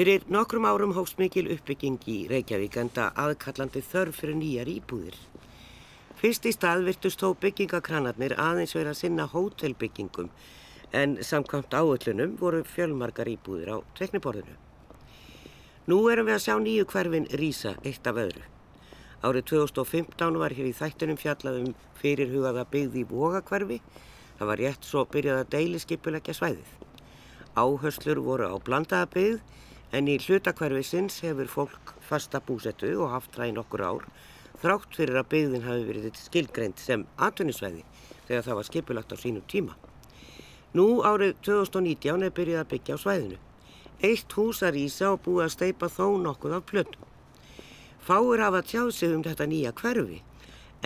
Fyrir nokkrum árum hófst mikil uppbygging í Reykjavík enda aðkallandi þörf fyrir nýjar íbúðir. Fyrst í stað virtust þó byggingakranarnir aðeins vera að sinna hótelbyggingum en samkvæmt áöllunum voru fjölmarkar íbúðir á tekniborðinu. Nú erum við að sjá nýju hverfin Rísa eitt af öðru. Árið 2015 var hér í þættunum fjallaðum fyrirhugaða byggði í Vogakverfi. Það var rétt svo byrjað að deiliskypulegja svæðið. Áherslur voru á blandaða byggð en í hlutakverfisins hefur fólk fasta búsettu og haft það í nokkur ár þrátt fyrir að byggðin hafi verið skilgreint sem atvinnisvæði þegar það var skipulagt á sínum tíma. Nú árið 2019 er byrjað að byggja á svæðinu. Eitt hús að rýsa og búið að steipa þó nokkuð af plötum. Fáir hafa tjáð sig um þetta nýja hverfi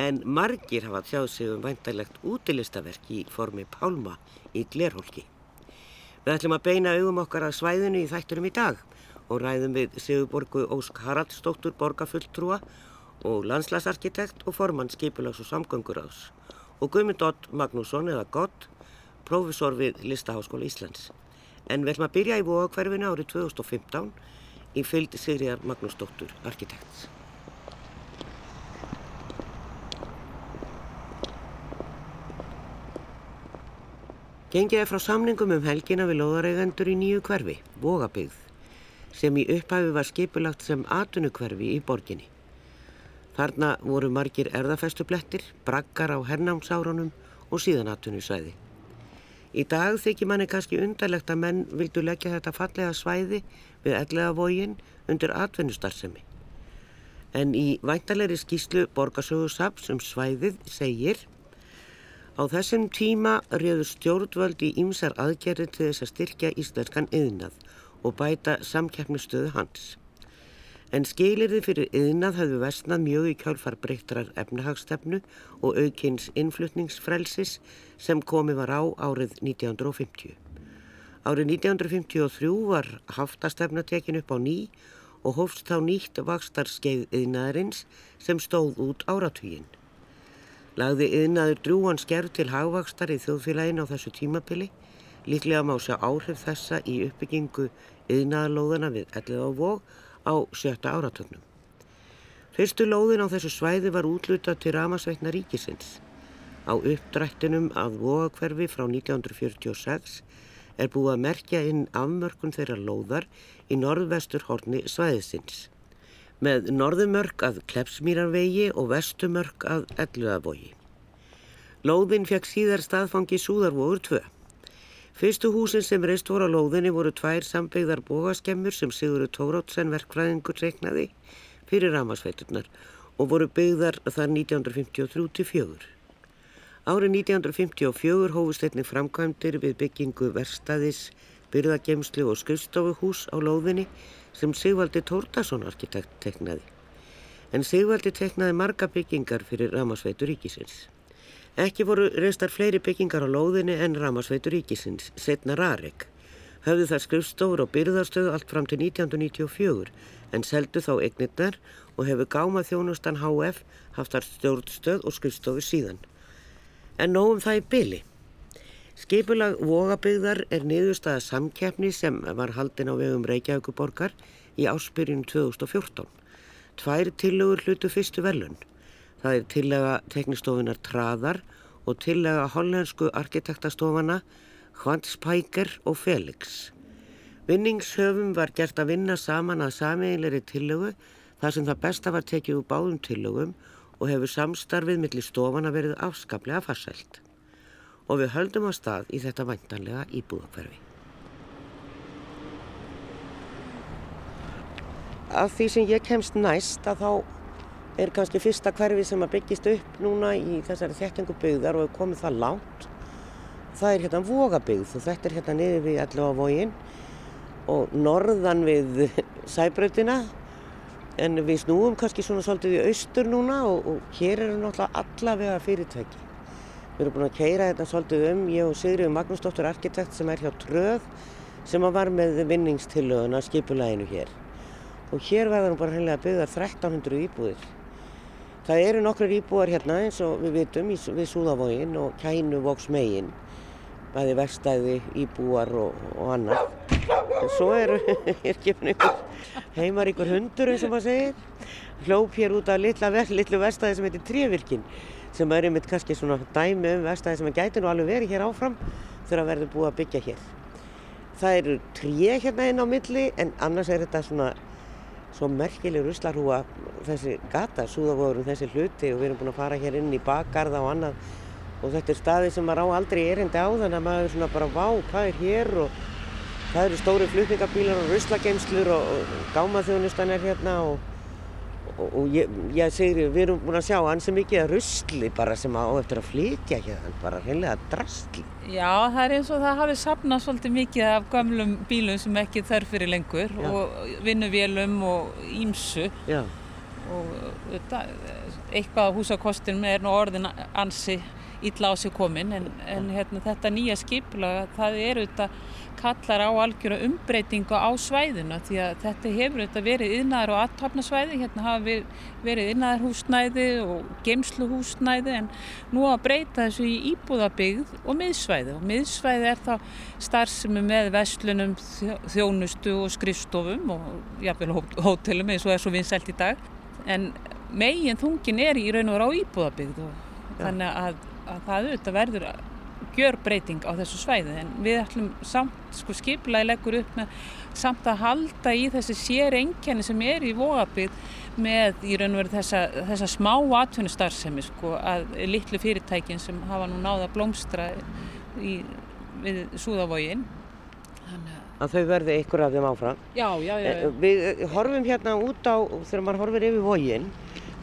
en margir hafa tjáð sig um væntalegt útilistaverk í formi pálma í Glerholki. Við ætlum að beina augum okkar að svæðinu í þætturum í dag og ræðum við Sigurborgu Ósk Haraldsdóttur borgarfulltrúa og landslæsarkitekt og formann skipulags og samgönguráðs og Guðmund Ott Magnússon eða Gott, profesor við Listaháskóla Íslands. En við ætlum að byrja í vóakverfinu árið 2015 í fylgdi Sigriðar Magnúsdóttur, arkitekts. Gengið er frá samningum um helgina við loðareigendur í nýju hverfi, Vógabyggð, sem í upphæfi var skipulagt sem atunukverfi í borginni. Þarna voru margir erðafestublettir, braggar á hernámsárunum og síðan atunusvæði. Í dag þykir manni kannski undarlegt að menn vildu leggja þetta fallega svæði við ellega vógin undir atvinnustarfsemi. En í væntalegri skýslu borgarsögursaps um svæðið segir Á þessum tíma réður stjórnvöld í ýmsar aðgerði til þess að styrkja íslenskan yðnað og bæta samkeppnustöðu hans. En skilirði fyrir yðnað hafðu vestnað mjög í kjálfar breyttrar efnahagstefnu og aukins innflutningsfrelsis sem komi var á árið 1950. Árið 1953 var haftastefnatekin upp á ný og hófst þá nýtt vakstarskeið yðnaðarins sem stóð út áratvíinn. Lagði yðnaður drúan skerf til hagvakstar í þjóðfélagin á þessu tímabili, líklega má sjá áhrif þessa í uppbyggingu yðnaðarlóðana við ellið á vóg á sjötta áratögnum. Fyrstu lóðin á þessu svæði var útlutað til Ramasveitna ríkisins. Á uppdrættinum að vóakverfi frá 1946 er búið að merkja inn afmörkun þeirra lóðar í norðvestur horni svæðisins með norðumörk að Klepsmýrarvegi og vestumörk að Elluðavogi. Lóðin fekk síðar staðfangi Súðarvogur 2. Fyrstu húsin sem reist voru á lóðinni voru tvær sambyggðar bógaskemmur sem Sigurður Tórótsen verkfræðingur reiknaði fyrir ramasveiturnar og voru byggðar þar 1953-4. Árið 1954 hófust einnig framkvæmdir við byggingu verstaðis, byrðagemslu og skrifstofuhús á lóðinni sem Sigvaldi Tórdason arkitekt teknaði. En Sigvaldi teknaði marga byggingar fyrir Ramasveitur ríkisins. Ekki voru reistar fleiri byggingar á lóðinni en Ramasveitur ríkisins, setna Rarek. Höfðu þar skrifstofur og byrðarstöðu allt fram til 1994 en seldu þá eignirnar og hefur gáma þjónustan HF haft þar stjórnstöð og skrifstofu síðan. En nógum það í byli. Skipulag Vogabygðar er niðurstaða samkeppni sem var haldin á vegum Reykjavíkuborgar í áspyrjun 2014. Tvær tillögur hlutu fyrstu velun. Það er tillega teknistofunar Traðar og tillega hollensku arkitektastofana Hvanspæker og Felix. Vinningshöfum var gert að vinna saman að samiðilegri tillögu þar sem það besta var tekið úr báðum tillögum og hefur samstarfið millir stofana verið afskaplega farsælt og við höldum á stað í þetta vantanlega íbúðakverfi. Af því sem ég kemst næst að þá er kannski fyrsta hverfi sem að byggjast upp núna í þessari þekkingu byggðar og hefur komið það lánt. Það er hérna vogabyggð og þetta er hérna niður við allavega vógin og norðan við sæbröðina en við snúum kannski svona svolítið í austur núna og, og hér eru náttúrulega allavega fyrirtæki. Við erum búin að keira þetta svolítið um, ég og Sigriður Magnúsdóttur arkitekt sem er hjá Tröð sem var með vinningstillöðuna skipulæginu hér. Og hér verður hann bara hennilega að byggja 1300 íbúðir. Það eru nokkur íbúðar hérna eins og við vitum við Súðavógin og Kænu Vóksmegin bæði verstæði, íbúar og, og annað. En svo eru, er gefin einhver heimaríkur hundur eins og maður segir, hljóp hér út af litla, litlu verstæði sem heitir Trívirkinn sem er einmitt kannski svona dæmi um verstæði sem gæti nú alveg verið hér áfram þegar að verður búið að byggja hér. Það eru tríu hérna inn á milli en annars er þetta svona svo merkileg ruslarhúa þessi gata, súðavorum, þessi hluti og við erum búin að fara hér inn í bakgarða og annað. Og þetta er staði sem maður á aldrei erindi á þannig að maður er svona bara vá, hvað er hér? Og það eru stóri flutningabílar og ruslageimslur og gámaþjónustan er hérna og, og, ég, ég segir við erum búin að sjá ansi mikið rusli bara sem á eftir að flytja hérna, bara reynlega drastli. Já, það er eins og það hafi sapnað svolítið mikið af gamlum bílum sem ekki þarf fyrir lengur Já. og vinnuvélum og ímsu Já. og þetta, eitthvað á húsakostinum er nú orðin ansi illa á sig komin en, en hérna, þetta nýja skipla það er auðvitað kallar á algjöru umbreytingu á svæðinu því að þetta hefur auðvitað verið yðnaðar og aðtapnasvæði, hérna hafa verið yðnaðarhúsnæði og geimsluhúsnæði en nú að breyta þessu í íbúðabigð og miðsvæði. Og miðsvæði er þá starfsemi með vestlunum, þjónustu og skrifstofum og jáfnveil hótelum eins og er svo vinsælt í dag. En megin þungin er í raun og á íbúðabigð og þannig að að það auðvitað verður gjör breyting á þessu svæði en við ætlum samt, sko skiplaði leggur upp með samt að halda í þessi sér engjani sem er í vóabið með í raun og veru þessa, þessa smá atvinnustarfsemi sko að litlu fyrirtækin sem hafa nú náða blómstra í, við Súðavógin að þau verði ykkur af þeim áfram já, já, já, já. Við horfum hérna út á þegar maður horfir yfir vógin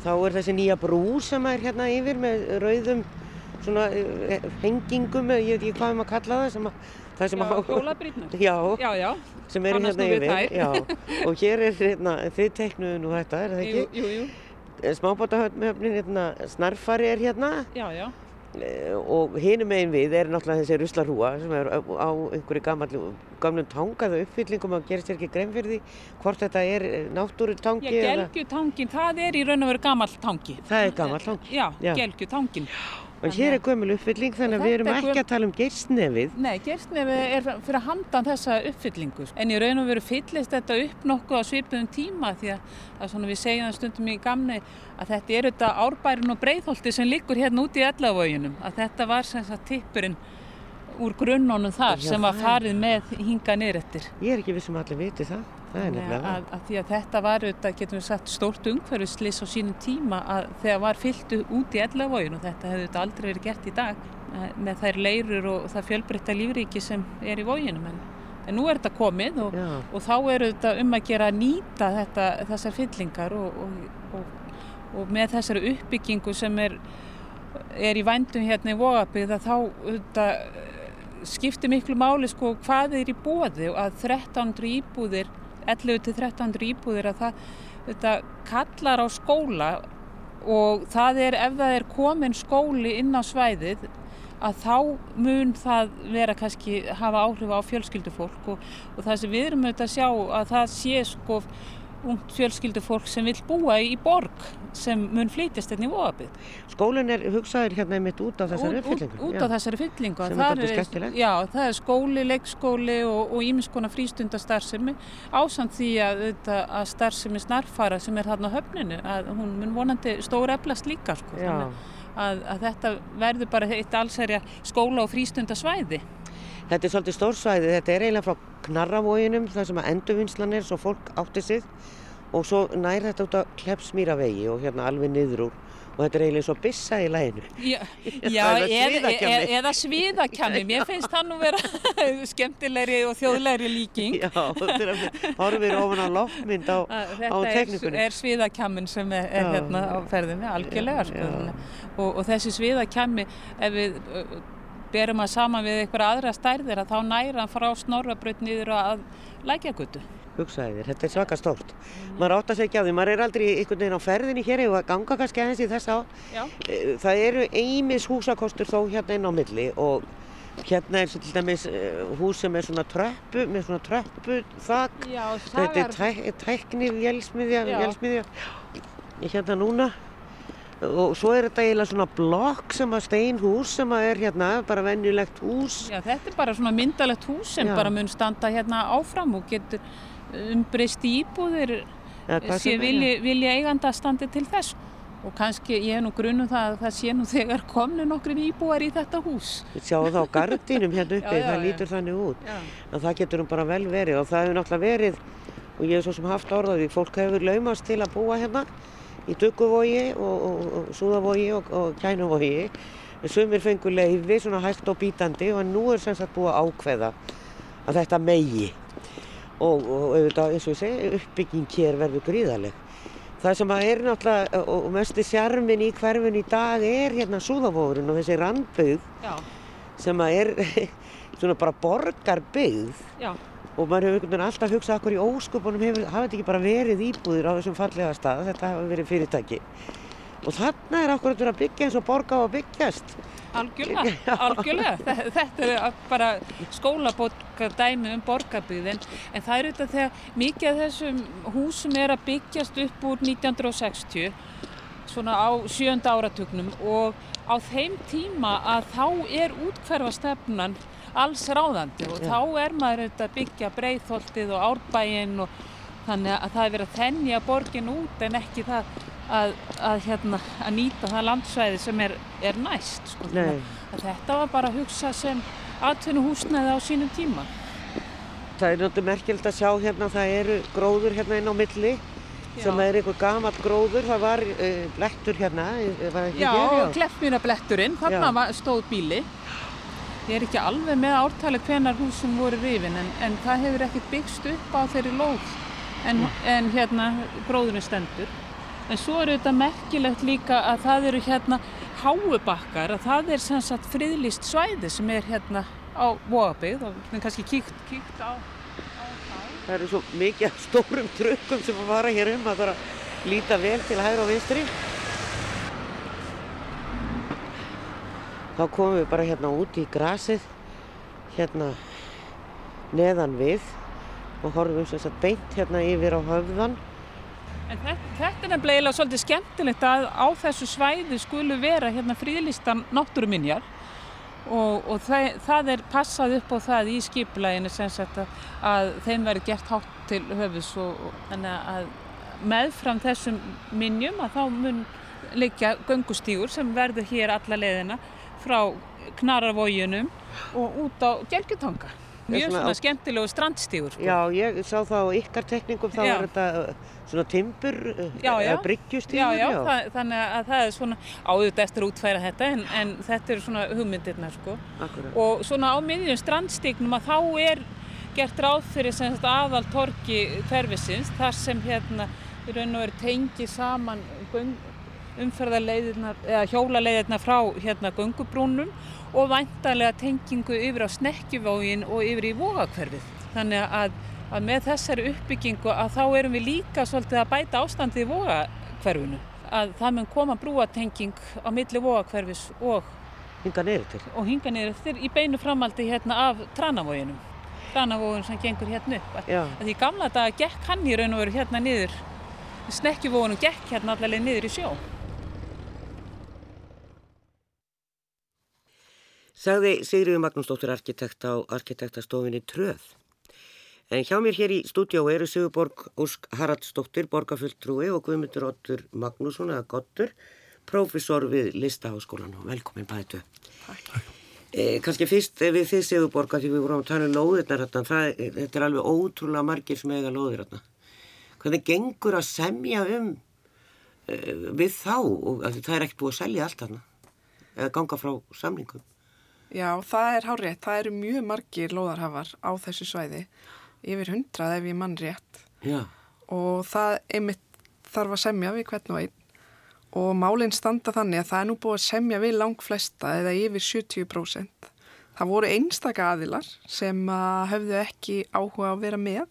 þá er þessi nýja brú sem er hérna yfir með rauðum svona eh, hengingum, ég veit ekki hvað um að kalla það sem að það sem að hjólabrýtnur já, já, já, sem er hérna yfir. já, og hér er hérna þið teiknuðu nú þetta, er það ekki? Jú, jú, jú. Eh, Smábátahöfnin, hérna, Snarfari er hérna. Já, já. Eh, og hinum einn við er náttúrulega þessi ruslarhúa sem er á einhverju gamlum tangaðu uppfyllingum að gera sér ekki grein fyrir því hvort þetta er náttúrutangi Já, gelgjutangin, það er í raun og veru gammal tangi. Það er gammal tangi. Já, gelgjutangin En hér er gömul uppfylling þannig að við erum ekki að tala um geirsnefið. Nei, geirsnefið er fyrir að handa þessa uppfyllingu. En í raun og veru fyllist þetta upp nokkuð á svipuðum tíma því að, að við segjum stundum í gamni að þetta er þetta árbærin og breyðholti sem liggur hérna út í ellavöginum. Að þetta var sem sagt tippurinn úr grunnónum þar Já, sem var farið með hinga niðrættir. Ég er ekki vissum að allir viti það. Að, að því að þetta var auðvitað, getum við sagt, stórt umhverfislis á sínum tíma að þegar var fyllt út í ellavógin og þetta hefði þetta aldrei verið gert í dag eh, með þær leirur og það fjölbreytta lífríki sem er í vóginum en, en nú er þetta komið og, og þá er þetta um að gera að nýta þetta, þessar fyllingar og, og, og með þessari uppbyggingu sem er, er í vændum hérna í Vógabíð að þá auðvitað, skiptir miklu máli sko hvað er í bóði og að 1300 íbúðir 11-1300 íbúðir að það þetta, kallar á skóla og það er ef það er komin skóli inn á svæðið að þá mun það vera kannski hafa áhrif á fjölskyldufólk og, og það sem við erum auðvitað að sjá að það sé sko ungt fjölskyldufólk sem vil búa í borg sem mun flytjast hérna í Vóabið. Skólinn er hugsaður hérna einmitt út á þessari uppfyllingu. Út, út á þessari uppfyllingu. Sem er þetta skemmtilegt. Já, það er skóli, leikskóli og ímiðskona frístundastarfsemi ásand því að, að starfsemi snarfara sem er þarna á höfninu að hún mun vonandi stóra eflast líka sko. Að, að þetta verður bara eitt allsærja skóla og frístundasvæði. Þetta er svolítið stórsvæði, þetta er eiginlega frá knarravóginum þar sem að endurvinnslan er svo fólk átti sig og svo nær þetta út á Klepsmýravegi og hérna alveg niður úr og þetta er eiginlega svo bissa í læginu. Já, já eða, eða, eða sviðakjami, mér finnst það nú vera skemmtilegri og þjóðlegri líking. Já, þetta er að horfið ofan á loftmynd á, á teknikunni. Þetta er sviðakjamin sem er, er hérna á ferðinni, algjörlega. Já, sko, og, og þessi sviðakjami, ef við berum að saman við eitthvað aðra stærðir að þá næra frá snorrabraut niður að lækjagutu. Hugsaði þér, þetta er svaka stórt. Mm. Maður átt að segja á því, maður er aldrei einhvern veginn á ferðinni hér eða ganga kannski aðeins í þess á. Já. Eh, það eru eimis húsakostur þó hérna inn á milli og hérna er til dæmis eh, hús sem er svona tröppu, með svona tröppu þakk. Já, þetta er tæk, tækni vélsmiðja, hérna núna og svo er þetta eiginlega svona blokk sem að steinhús sem að er hérna bara vennulegt hús. Já, þetta er bara svona myndalegt hús sem Já. bara mun standa hérna áfram og getur umbreyst íbúðir ja, sé vilja, vilja eiganda standi til þess og kannski ég hef nú grunum það að það sé nú þegar komnu nokkrin íbúar í þetta hús. Við sjáum það á gardínum hérna uppi, já, já, það lítur já. þannig út. En það getur nú bara vel verið og það hefur náttúrulega verið, og ég hef svo sem haft orðaði, fólk hefur laumast til að búa hérna í Dugguvogi og, og, og Súðavogi og, og Kænuvogi. Sumir fengur leiði svona hægt og bítandi og nú er sem sagt búið að ákveða að þetta megi og auðvitað eins og ég segi uppbygging hér verður gríðaleg. Það sem að er náttúrulega, og mestu sjarmin í hverfin í dag er hérna súðavóðurinn og þessi randbyggð sem að er svona bara borgarbyggð. Já. og maður hefur einhvern veginn alltaf hugsað okkur í óskupunum hefur, hafa þetta ekki bara verið íbúðir á þessum fallega stað, þetta hafa verið fyrirtæki. Og þarna er okkur að byggja eins og borga á að byggjast Algjörlega, algjörlega. Þetta er bara skólabókar dæmi um borgarbyggðin en það er auðvitað þegar mikið af þessum húsum er að byggjast upp úr 1960 svona á sjönda áratugnum og á þeim tíma að þá er útkverfa stefnan alls ráðandi og Já. þá er maður auðvitað að byggja breyðholtið og árbæinn og þannig að það er verið að þennja borgin út en ekki það að, að, hérna, að nýta það landsvæði sem er, er næst sko, þetta var bara að hugsa sem atvinnu húsnæði á sínum tíma. Það er náttúrulega merkjöld að sjá hérna það eru gróður hérna inn á milli já. sem er einhver gamal gróður. Það var uh, blettur hérna var Já, kleffmýrabletturinn þarna stóð bíli. Ég er ekki alveg með ártali hvenar húsum voru rifin en, en það hefur ekkert byggst upp á þeirri lóð en, en hérna gróðurinn stendur En svo er þetta merkilegt líka að það eru hérna háubakkar, að það er sem sagt friðlist svæði sem er hérna á Vóabið og við kannski kíkt, kíkt á, á það. Það eru svo mikið stórum trökkum sem að fara hér um að það er að líta vel til hægur og vinstri. Þá komum við bara hérna úti í grasið, hérna neðan við og horfum sem sagt beint hérna yfir á höfðan En þetta, þetta er nefnilega svolítið skemmtilegt að á þessu svæði skulu vera hérna fríðlistan náttúruminjar og, og það, það er passað upp á það í skiplæginu að, að þeim verður gert hátt til höfus og, og að meðfram þessum minjum að þá mun leikja göngustígur sem verður hér alla leðina frá knararvójunum og út á gelgjutanga. Mjög svona, skemmtilegu strandstígur. Sko. Já, ég sá það á ykkar tekningum, þá er þetta uh, svona timbur uh, eða bryggjustígur. Já, já, já. Það, þannig að það er svona áður eftir að útfæra þetta en, en þetta eru svona hugmyndirna sko. Og svona á miðjum strandstígnum að þá er gert ráð fyrir sagt, aðal torki hverfisins þar sem hérna í raun og veru tengi saman umferðarleiðirna eða hjólaleiðirna frá hérna gungubrúnum og vantarlega tengingu yfir á snekkjuvógin og yfir í vógakverfið. Þannig að, að með þessari uppbyggingu að þá erum við líka svolítið að bæta ástandið í vógakverfinu. Að það mun koma brúatenging á milli vógakverfis og hinga niður til. Og hinga niður til í beinu framaldi hérna af Tranavóginum. Tranavógin sem gengur hérna upp. Því gamla daga gekk hann í raun og veru hérna niður, snekkjuvóginum gekk hérna allavega niður í sjó. Sagði Sigriður Magnúsdóttir arkitekt á arkitektastofinni Tröð. En hjá mér hér í stúdjó eru Sigurborg Úsk Haraldsdóttir, borgarfulltrúi og Guðmundur Óttur Magnússon eða Gottur, profesor við Listaháskólan og velkomin bætu. Eh, Kanski fyrst við þið Sigurborg að því við vorum að tala um lóðirnar þetta er alveg ótrúlega margir sem eiga lóðir þarna. Hvernig gengur að semja um eh, við þá og það er ekkert búið að selja allt þarna eða ganga frá samlingum? Já, það er hárið. Það eru mjög margir lóðarhafar á þessu svæði. Yfir hundrað ef ég mann rétt. Já. Og það einmitt þarf að semja við hvern og einn. Og málinn standa þannig að það er nú búið að semja við lang flesta eða yfir 70%. Það voru einstaka aðilar sem höfðu ekki áhuga að vera með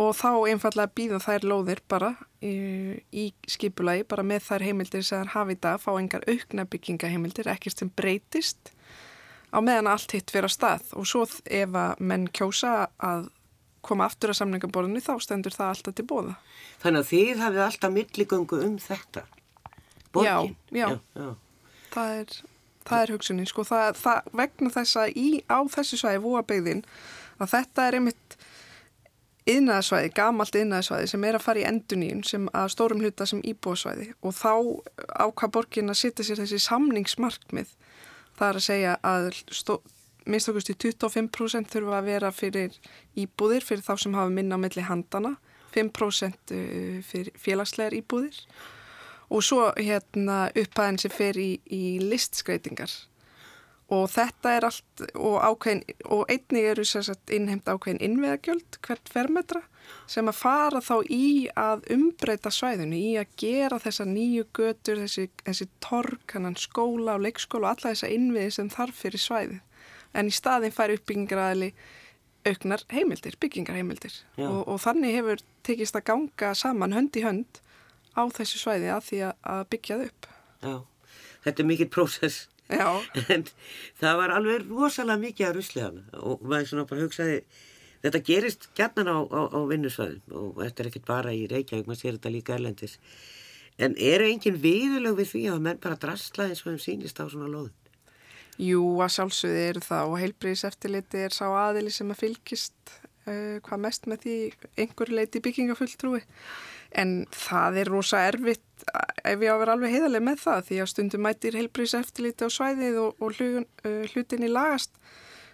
og þá einfallega býða þær lóðir bara í, í skipulagi bara með þær heimildir sem þær hafi í dag fá engar aukna byggingaheimildir ekkert sem breytist á meðan allt hitt vera stað og svo ef að menn kjósa að koma aftur að samningaborðinu þá stendur það alltaf til bóða. Þannig að þið hafið alltaf milligöngu um þetta? borgin. Já, já. já, já. Það, er, það er hugsunin, sko, það, það vegna þess að í, á þessu svæði, vóabegðin, að þetta er einmitt yðnaðsvæði, gamalt yðnaðsvæði sem er að fara í enduníun sem að stórum hluta sem íbúasvæði. Og þá ákvað borgin að setja sér þessi samningsmarkmið. Það er að segja að minnst okkurst í 25% þurfa að vera fyrir íbúðir fyrir þá sem hafa minna á milli handana 5% uh, fyrir félagslegar íbúðir. Og svo hérna upphæðin sem fer í, í listskreitingar og þetta er allt og, ákveðin, og einnig eru innheimt ákveðin innveðagjöld hvert fermetra sem að fara þá í að umbreyta svæðinu, í að gera þessa nýju götur, þessi, þessi tork, skóla og leikskóla og alla þessa innviði sem þarf fyrir svæði en í staðin fær uppbyggingaræðili auknar heimildir, byggingarheimildir. Og, og þannig hefur tekist að ganga saman hönd í hönd á þessu svæði að því að byggja þau upp. Já, þetta er mikill prósess en það var alveg rosalega mikið að rusli hana og maður svona bara hugsaði þetta gerist gætnan á, á, á vinnusvæðum og þetta er ekkert bara í Reykjavík maður sér þetta líka erlendis. En eru engin viðlög við því að menn bara drastla eins og þeim sínist á svona loðun? Jú, að sjálfsögði eru það og heilbriðis eftirliti er sá aðili sem að fylgist uh, hvað mest með því einhver leiti byggingafulltrúi en það er rosa erfitt ef ég á að vera alveg heiðarlega með það því að stundum mætir heilbrís eftirlíti á svæðið og, og hlutin, uh, hlutinni lagast.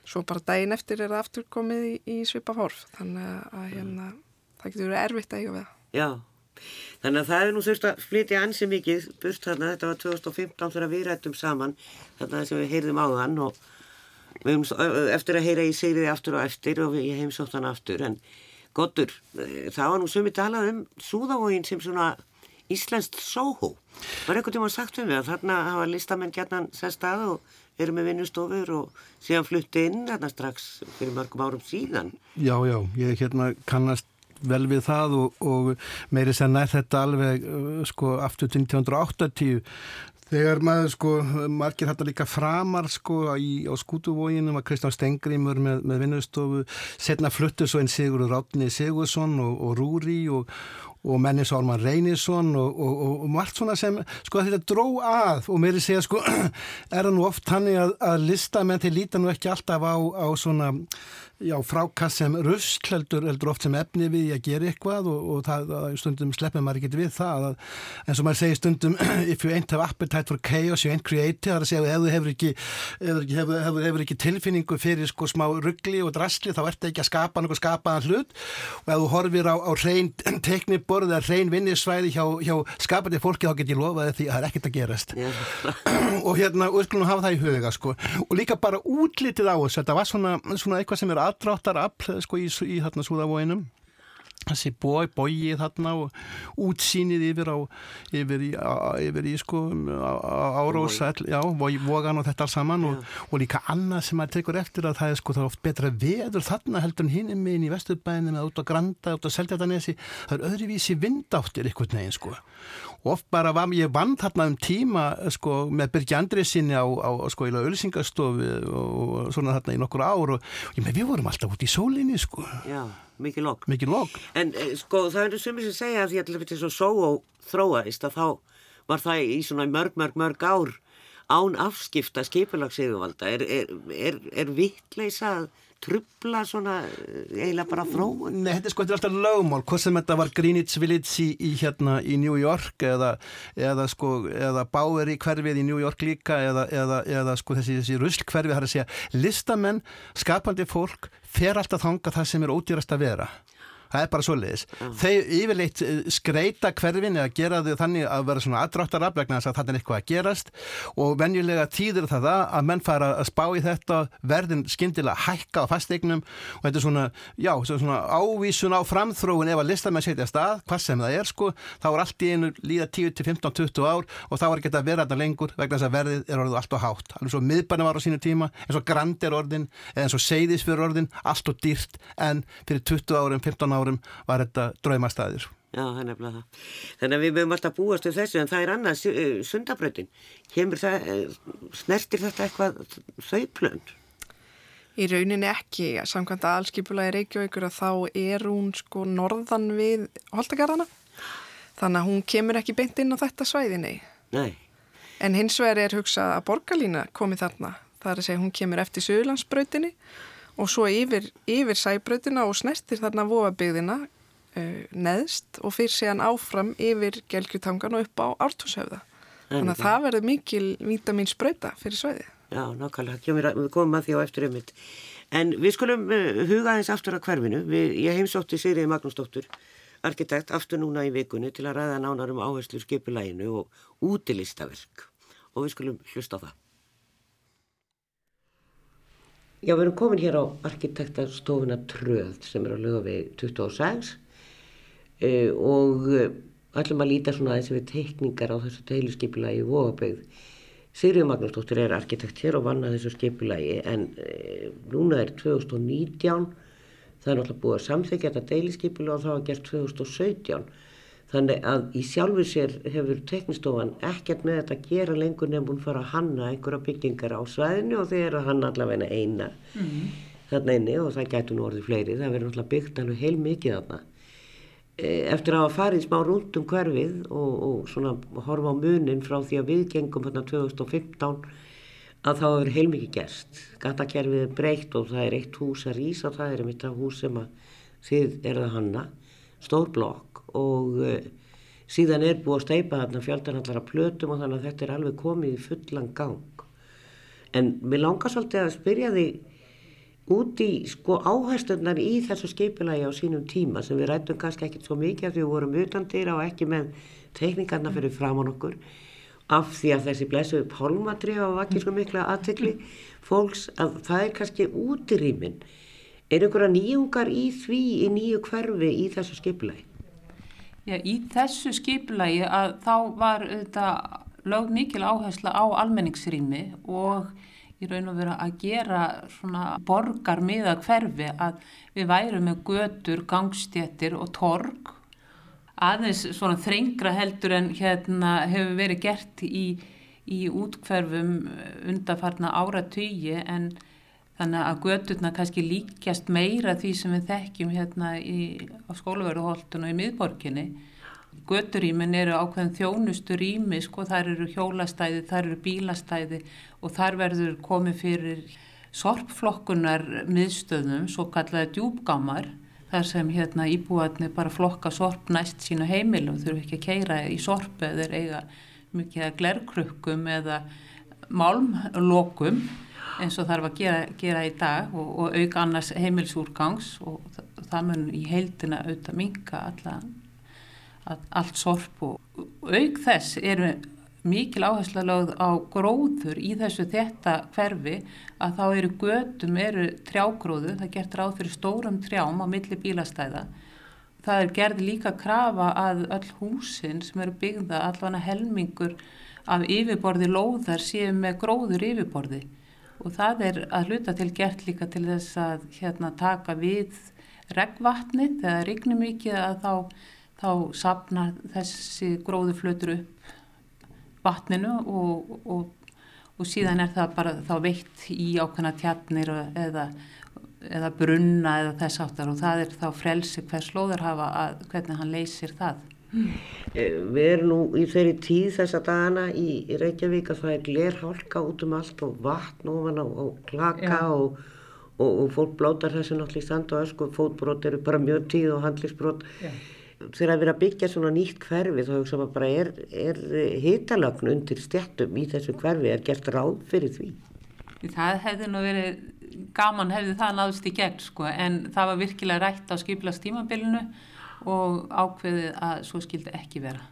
Svo bara daginn eftir er það aftur komið í, í svipa horf. Þannig að hérna, það getur verið erfitt að eiga við það. Já, þannig að það er nú þurft að flytja ansi mikið burt þarna, þetta var 2015 þegar við rættum saman þarna sem við heyrðum á þann og við höfum eftir að heyra í Sigriði aftur og eftir og við heimsótt hann aftur. En Gottur, eh, það var nú sumi talað um súðavógin sem svona Íslenskt Soho. Var einhvern tíma sagt um því að þarna hafa listamenn gætnan sest að og eru með vinnustofur og síðan flutti inn þarna strax fyrir mörgum árum síðan. Já, já, ég hérna kannast vel við það og, og meiri sem nær þetta alveg uh, sko aftur til 1980 Þegar maður sko, margir hættar líka framar sko í, á skútuvóginum var Kristján Stengrimur með, með vinnustofu, setna fluttu svo einn Sigur Ráttni Sigursson og, og Rúri og, og menni svo Ármann Reynisson og, og, og, og margt svona sem sko þetta dró að og er segja sko er það nú oft hannig að, að listamenn til líta nú ekki alltaf á, á svona já, frákast sem rusl heldur, heldur oft sem efni við að gera eitthvað og, og það, stundum sleppum maður ekki við það að, eins og maður segir stundum if you ain't have appetite for chaos you ain't creative það er að segja ef þú hefur ekki, hefur, hefur, hefur, hefur ekki tilfinningu fyrir sko smá ruggli og drasli þá ert ekki að skapa náttúrulega skapaðan hlut. Og ef þú horfir á, á reyn tekniborð eða reyn vinnisvæði hjá, hjá skapandi fólki þá get ég lofaði því að það er ekkert að gerast. Og hérna, og skulum hafa það í huga sko. Og líka bara útlitið á þessu þetta var svona, svona eitthvað sem er aðdráttarafl sko, í, í þarna súðavóinum þessi bói, bóið þarna og útsýnið yfir á yfir í, á, yfir í sko árósa, já, vogan og þetta saman og, og líka annað sem maður tekur eftir að það er sko það er oft betra veður þarna heldur en hinn minn í Vesturbænum eða út á Granda, út á Seldjartanesi það er öðruvísi vindáttir ykkur neginn sko oft bara var ég vann þarna um tíma sko með Birgi Andriðsinni á, á sko í lauðlýsingastofu og svona þarna í nokkur ár og ég með við vorum alltaf út í sólinni sko. Já, mikið logg Mikið logg En eh, sko það er sumið sem segja að því að þetta er svo só og þróaðist að þá var það í svona mörg, mörg, mörg ár án afskipta skipulagsíðuvalda er, er, er, er vittleisa að trubla svona eh, eiginlega bara þróun? Nei, þetta er sko, þetta er alltaf lögmál, hvort sem þetta var Greenwich Village í, í hérna í New York eða, eða sko, eða Bowery hverfið í New York líka eða, eða, eða sko þessi, þessi rusl hverfið, það er að segja listamenn, skapandi fólk fer alltaf þanga það sem er ódýrast að vera það er bara svo leiðis. Mm. Þeir yfirleitt eh, skreita hverfin eða gera þau þannig að vera svona aðdráttar af vegna þess að þetta er eitthvað að gerast og venjulega tíður það það að menn fara að spá í þetta verðin skindilega hækka á fasteignum og þetta er svona, já, svona ávísun á framþróun ef að listamenn setja stað, hvað sem það er sko, þá er allt í einu líða 10 til 15, 20 ár og þá er ekki að vera þetta lengur vegna þess að verðið er orðið allt og hátt. Alveg svo miðbarni var á sínu tíma, eins og grand er orðin, eins og seiðis fyrir orðin, allt og dýrt en fyrir 20 árum, 15 árum árum var þetta draumastæðir. Já, það er nefnilega það. Þannig að við mögum alltaf búast við þessu en það er annað eh, sundabröðin. Kemur það, eh, snertir þetta eitthvað þau plönd? Í rauninni ekki, samkvæmt að allskipulaði Reykjavíkur að þá er hún sko norðan við Holtagarðana. Þannig að hún kemur ekki beint inn á þetta svæðinni. Nei. En hins vegar er hugsað að borgarlína komi þarna. Það er að segja hún kemur eftir Suðurlandsbrautinni og svo yfir, yfir sæbrautina og snertir þarna vofabigðina uh, neðst og fyrir síðan áfram yfir gelgjutangan og upp á ártúshöfða. Þannig að það verður mikil vítamins brauta fyrir sveiði. Já, nákvæmlega. Við komum að því á eftir einmitt. En við skulum uh, huga eins aftur að hverfinu. Við, ég heimsótti Sigriði Magnúsdóttur, arkitekt, aftur núna í vikunni til að ræða nánar um áherslu skipulæginu og útilistaverk. Og við skulum hlusta á það. Já, við erum komin hér á arkitektastofuna Tröð sem er á lögavegi 26 uh, og uh, ætlum að líta svona aðeins við teikningar á þessu teiluskipulagi Vóabegð. Sigriður Magnúsdóttir er arkitekt hér og vanna þessu skipulagi en uh, núna er 2019, það er náttúrulega búið að samþekja þetta deiluskipulagi og það var gert 2017 Þannig að í sjálfu sér hefur teknistofan ekkert með þetta að gera lengur nefnum hún fara að hanna einhverja byggingar á svæðinu og þeir eru að hanna allavega eina mm -hmm. þarna einni og það getur nú orðið fleiri. Það verður náttúrulega byggt alveg heil mikið þarna. E, eftir að hafa farið smá rúnt um hverfið og, og svona horfa á munin frá því að við gengum hérna 2015 að þá hefur heil mikið gerst. Gatakerfið er breytt og það er eitt hús að rýsa það er einmitt að hús sem að þið eruð að hanna, stór blokk og uh, síðan er búið að steipa þarna fjöldanallara plötum og þannig að þetta er alveg komið í fullan gang. En mér langar svolítið að spyrja því út í sko áherslunar í þessu skipilagi á sínum tíma sem við rættum kannski ekkert svo mikið af því við vorum utandýra og ekki með teknikarna fyrir framann okkur af því að þessi blessuðu pálmatri hafa ekki svo mikla aðtekli fólks að það er kannski út í rýmin. Er einhverja nýjungar í því í nýju hverfi í þessu skipilagi? Já, í þessu skipulagi að þá var þetta lög mikil áhersla á almenningsrými og í raun og vera að gera svona borgar miða hverfi að við værum með götur, gangstjættir og torg aðeins svona þrengra heldur en hérna hefur verið gert í, í útkverfum undarfarna áratögi en þannig að göturna kannski líkjast meira því sem við þekkjum hérna í, á skólaverðuholtun og í miðborginni. Göturýmin eru ákveðin þjónustu rými, sko, þar eru hjólastæði, þar eru bílastæði og þar verður komið fyrir sorpflokkunar miðstöðum, svo kallaði djúbgámar, þar sem hérna íbúarnir bara flokka sorp næst sínu heimil og þurfu ekki að keira í sorp eða eiga mikið að glerkrukkum eða málmlokum eins og þarf að gera, gera í dag og, og auka annars heimilsúrgangs og það, það mun í heildina auðvitað minka allt sorp og auk þess eru mikil áhersla lögð á gróður í þessu þetta hverfi að þá eru gödum, eru trjágróður, það gert ráð fyrir stórum trjám á milli bílastæða. Það er gerð líka krafa að öll húsin sem eru byggða allavega helmingur af yfirborði lóðar séu með gróður yfirborði og það er að hluta til gert líka til þess að hérna, taka við regnvatni þegar rignum mikið að þá, þá sapnar þessi gróðuflötur upp vatninu og, og, og síðan er það bara þá veitt í ákveðna tjarnir eða, eða brunna eða þess áttar og það er þá frelsi hvers slóðar hafa að hvernig hann leysir það. Eh, við erum nú í þeirri tíð þessa dagana í, í Reykjavík að það er glerhálka út um allt og vatn ofan á, á klaka og, og, og fólk blótar þessu náttúrulega í stand og ösku, fótbrót eru bara mjög tíð og handlisbrót. Þegar að vera að byggja svona nýtt hverfi þá hugsa maður bara er, er hitalögn undir stjættum í þessu hverfi, er gert ráð fyrir því? Það hefði nú verið, gaman hefði það náðust í gegn sko en það var virkilega rætt á skiplast tímabilinu og ákveðið að svo skildi ekki vera.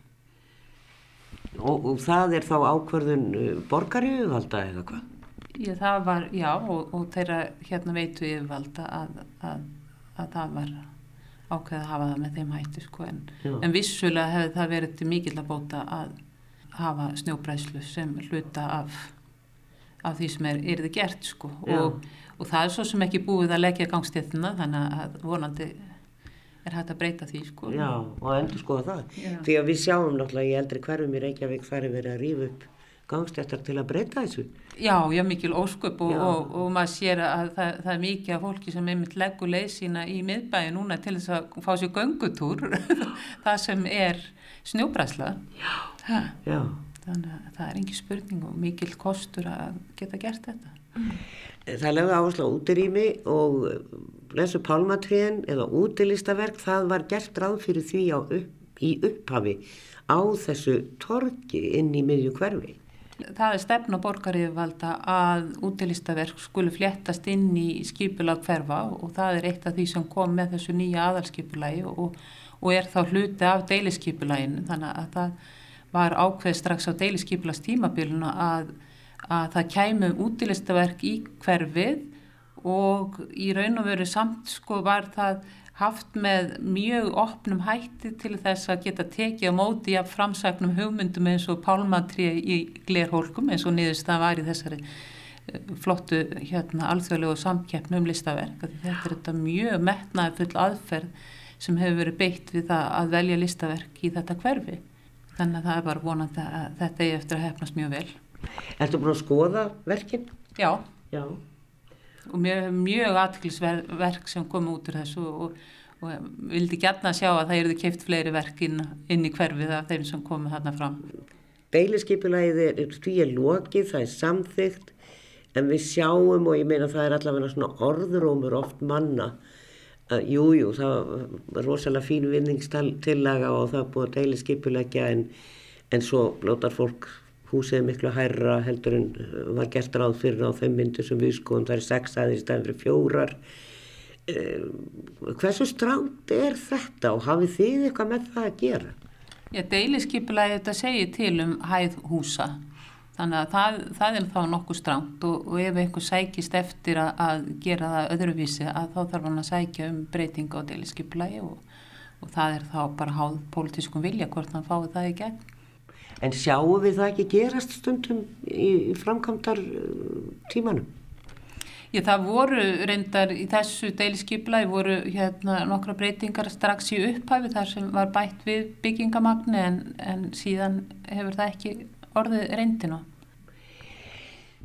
Og, og það er þá ákverðun uh, borgarjöfuvalda eða hvað? Já, það var, já, og, og þeirra hérna veitu yfirvalda að, að, að það var ákveðið að hafa það með þeim hætti, sko, en, en vissulega hefði það verið til mikill að bóta að hafa snjóbræslu sem hluta af, af því sem er yrði gert, sko, og, og það er svo sem ekki búið að leggja gangstéttina, þannig að vonandi er hægt að breyta því sko. Já, og endur skoða það. Já. Því að við sjáum náttúrulega í eldri hverfum í Reykjavík þar er verið að rýfa upp gangstættar til að breyta þessu. Já, já, mikil ósköp og, og, og maður sér að það, það er mikið af fólki sem einmitt leggur leið sína í miðbæði núna til þess að fá sér göngutúr, það sem er snjóbræsla. Já, já. þannig að það er engi spurning og mikil kostur að geta gert þetta. Það lögði áherslu á útirými og þessu pálmatriðin eða útilistaverk það var gert ráð fyrir því upp, í upphafi á þessu torki inn í miðju hverfi. Það er stefna borgaríðvalda að útilistaverk skulu fléttast inn í skipulag hverfa og það er eitt af því sem kom með þessu nýja aðalskipulagi og, og er þá hluti af deilisskipulaginu þannig að það var ákveð strax á deilisskipulagstímabiluna að, að það kæmu útilistaverk í hverfið og í raun og veru samt sko var það haft með mjög opnum hætti til þess að geta tekið á móti af framsagnum hugmyndum eins og pálmatri í glerhólkum eins og niðurst það var í þessari eh, flottu hérna alþjóðlegu samkeppnum um listaverk. Þetta er þetta mjög metnaði full aðferð sem hefur verið beitt við það að velja listaverk í þetta hverfi. Þannig að það er bara vonandi að þetta er eftir að hefnast mjög vel. Ertu búin að skoða verkinn? Já. Já og mjög, mjög aðklisverk sem kom út úr þessu og, og vildi gætna að sjá að það eruðu keift fleiri verk inn, inn í hverfið af þeim sem komu þarna fram. Deiliskypulæðið er því er lokið, það er samþygt en við sjáum og ég meina það er allavega svona orðurómur oft manna að jújú jú, það var rosalega fín vinningstillaga og það búið deiliskypulækja en, en svo blótar fólk húsið miklu hærra heldur en uh, var gert ráð fyrir á þeim myndir sem við skoðum, það er sex aðeins stæðin fyrir fjórar. Eh, hversu stránt er þetta og hafið þið eitthvað með það að gera? Já, deiliskypulæði þetta segir til um hæð húsa. Þannig að það, það er þá nokkuð stránt og, og ef einhver sækist eftir að, að gera það öðruvísi að þá þarf hann að sækja um breyting á deiliskypulæði og, og það er þá bara háð pólitískum vilja hvort hann fái það í gegn En sjáum við það ekki gerast stundum í, framkvæmdar tímanum? Já, það voru reyndar í þessu deiliskypla, það voru hérna nokkra breytingar strax í upphæfi þar sem var bætt við byggingamagni en, en síðan hefur það ekki orðið reyndina.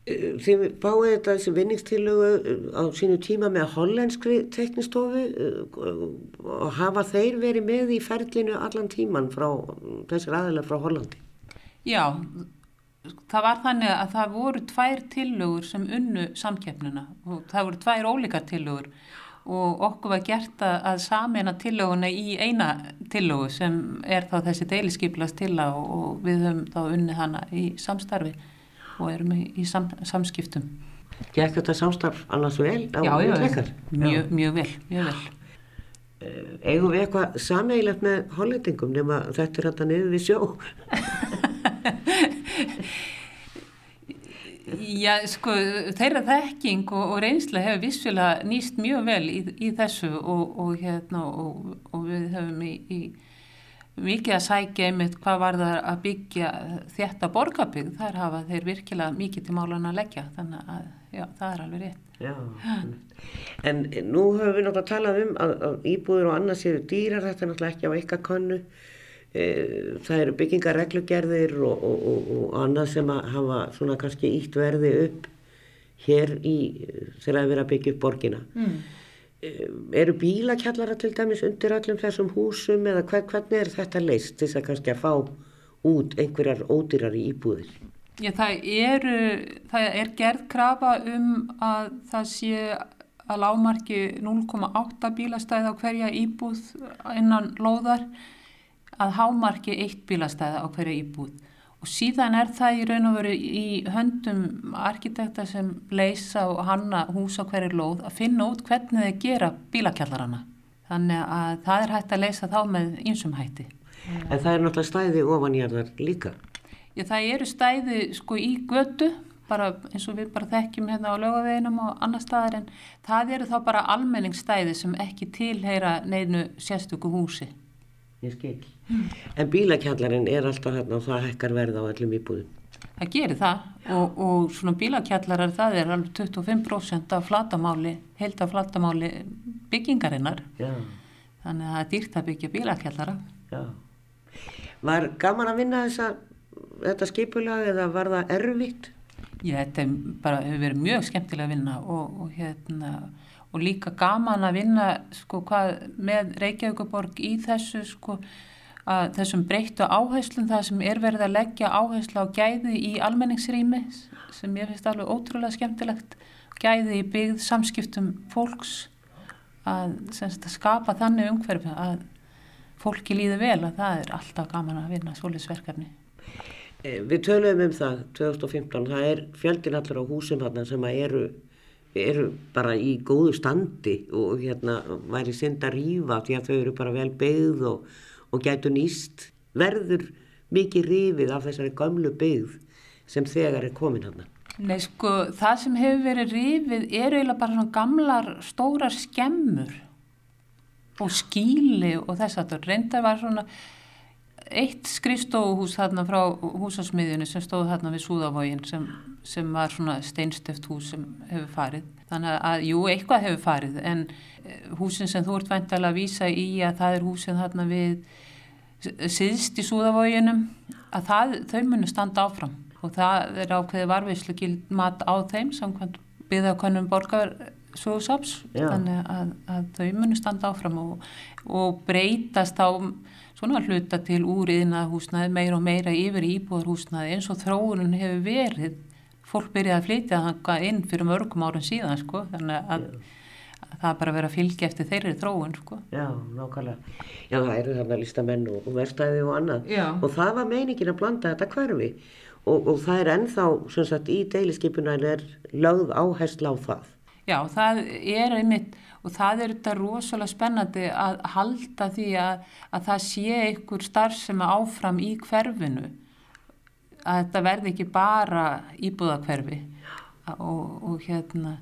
Uh, þið báðu þetta þessi vinningstilögu uh, á sínu tíma með hollenskri teknistofu og hafa þeir verið með í ferlinu allan tíman frá þessar aðeila frá Hollandi? Já, það var þannig að það voru tvær tillögur sem unnu samkeppnuna og það voru tvær ólíkar tillögur og okkur var gert að samena tillöguna í eina tillögu sem er þá þessi deiliskyplast tilla og við höfum þá unni hana í samstarfi og erum í, í sam, samskiptum. Gekk þetta samstarf annars vel á útleikar? Mjög, mjög vel, mjög vel. Eh, eigum við eitthvað sameigilegt með hollendingum nema þetta er þetta niður við sjó? Já, sko, þeirra þekking og, og reynsla hefur vissulega nýst mjög vel í, í þessu og, og, hérna, og við höfum í, í mikið að sækja einmitt hvað var það að byggja þetta borgarbygg, þar hafa þeir virkilega mikið til málan að leggja, þannig að já, það er alveg rétt. Já, en nú höfum við náttúrulega talað um að, að íbúður og annars eru dýrar, þetta er náttúrulega ekki á eitthvað konnu það eru byggingarreglugerðir og, og, og, og annað sem að hafa svona kannski ítt verði upp hér í þegar það er verið að byggja upp borgina. Mm. eru bílakjallara til dæmis undir öllum þessum húsum eða hver, hvernig er þetta leist þess að kannski að fá út einhverjar ódýrar í íbúðir? Já það eru það er gerð krafa um að það sé að lámarki 0,8 bílastæði á hverja íbúð innan lóðar að hámarki eitt bílastæða á hverju íbúð. Og síðan er það í raun og veru í höndum arkitekta sem leysa og hanna hús á hverju lóð að finna út hvernig þeir gera bílakjallarana. Þannig að það er hægt að leysa þá með einsum hætti. En það er náttúrulega stæði ofanjarðar líka. Já það eru stæði sko í götu bara eins og við bara þekkjum hérna á lögaveginum og annar staðar en það eru þá bara almenningsstæði sem ekki tilheyra neinu sérstöku húsi. Ég skil. En bílakjallarinn er alltaf hérna og það hekkar verða á öllum íbúðum það gerir það og, og svona bílakjallarar það er alveg 25% af flatamáli held af flatamáli byggingarinnar Já. þannig að það er dýrt að byggja bílakjallara Já. Var gaman að vinna þessa, þetta skipulag eða var það erfitt? Já, þetta bara, hefur verið mjög skemmtilega að vinna og, og hérna og líka gaman að vinna sko, hvað, með Reykjavíkuborg í þessu sko, að þessum breyttu áherslum það sem er verið að leggja áherslu á gæði í almenningsrými sem ég finnst alveg ótrúlega skemmtilegt gæði í byggð samskiptum fólks að, að skapa þannig umhverfi að fólki líði vel að það er alltaf gaman að vinna svolítið eh, Við töluðum um það 2015, það er fjöldin allar á húsum hérna sem eru, eru bara í góðu standi og hérna væri synd að rýfa því að þau eru bara vel byggð og og gætu nýst verður mikið rífið af þessari gamlu byggð sem þegar er komin hann. Nei sko, það sem hefur verið rífið er eiginlega bara svona gamlar stórar skemmur og skíli og þess að það reynda var svona eitt skrifstóhús þarna frá húsasmiðjunni sem stóð þarna við Súðavógin sem, sem var svona steinsteft hús sem hefur farið. Þannig að, jú, eitthvað hefur farið en eh, húsin sem þú ert væntalega að vísa í að það er húsin þarna við síðst í súðavóginum að það, þau munu standa áfram. Og það er ákveði varveislu gild mat á þeim samkvæmt byggðakönnum borgarsóðsaps þannig að, að þau munu standa áfram og, og breytast á svona hluta til úr yðna húsnaði meira og meira yfir íbúðarhúsnaði eins og þróunum hefur verið fólk byrjaði að flytja það inn fyrir mörgum árum síðan sko þannig að yeah það bara að vera að fylgja eftir þeirri þróun sko. Já, nákvæmlega. Já, það eru þarna listamenn og, verstaði og annað Já. og það var meiningin að blanda þetta hverfi og, og það er ennþá, sem sagt, í deiliskypunan er lögð áhersla á það. Já, það er einmitt og það er þetta rosalega spennandi að halda því að, að það sé einhver starf sem er áfram í hverfinu. Að þetta verði ekki bara íbúðakverfi og, og hérna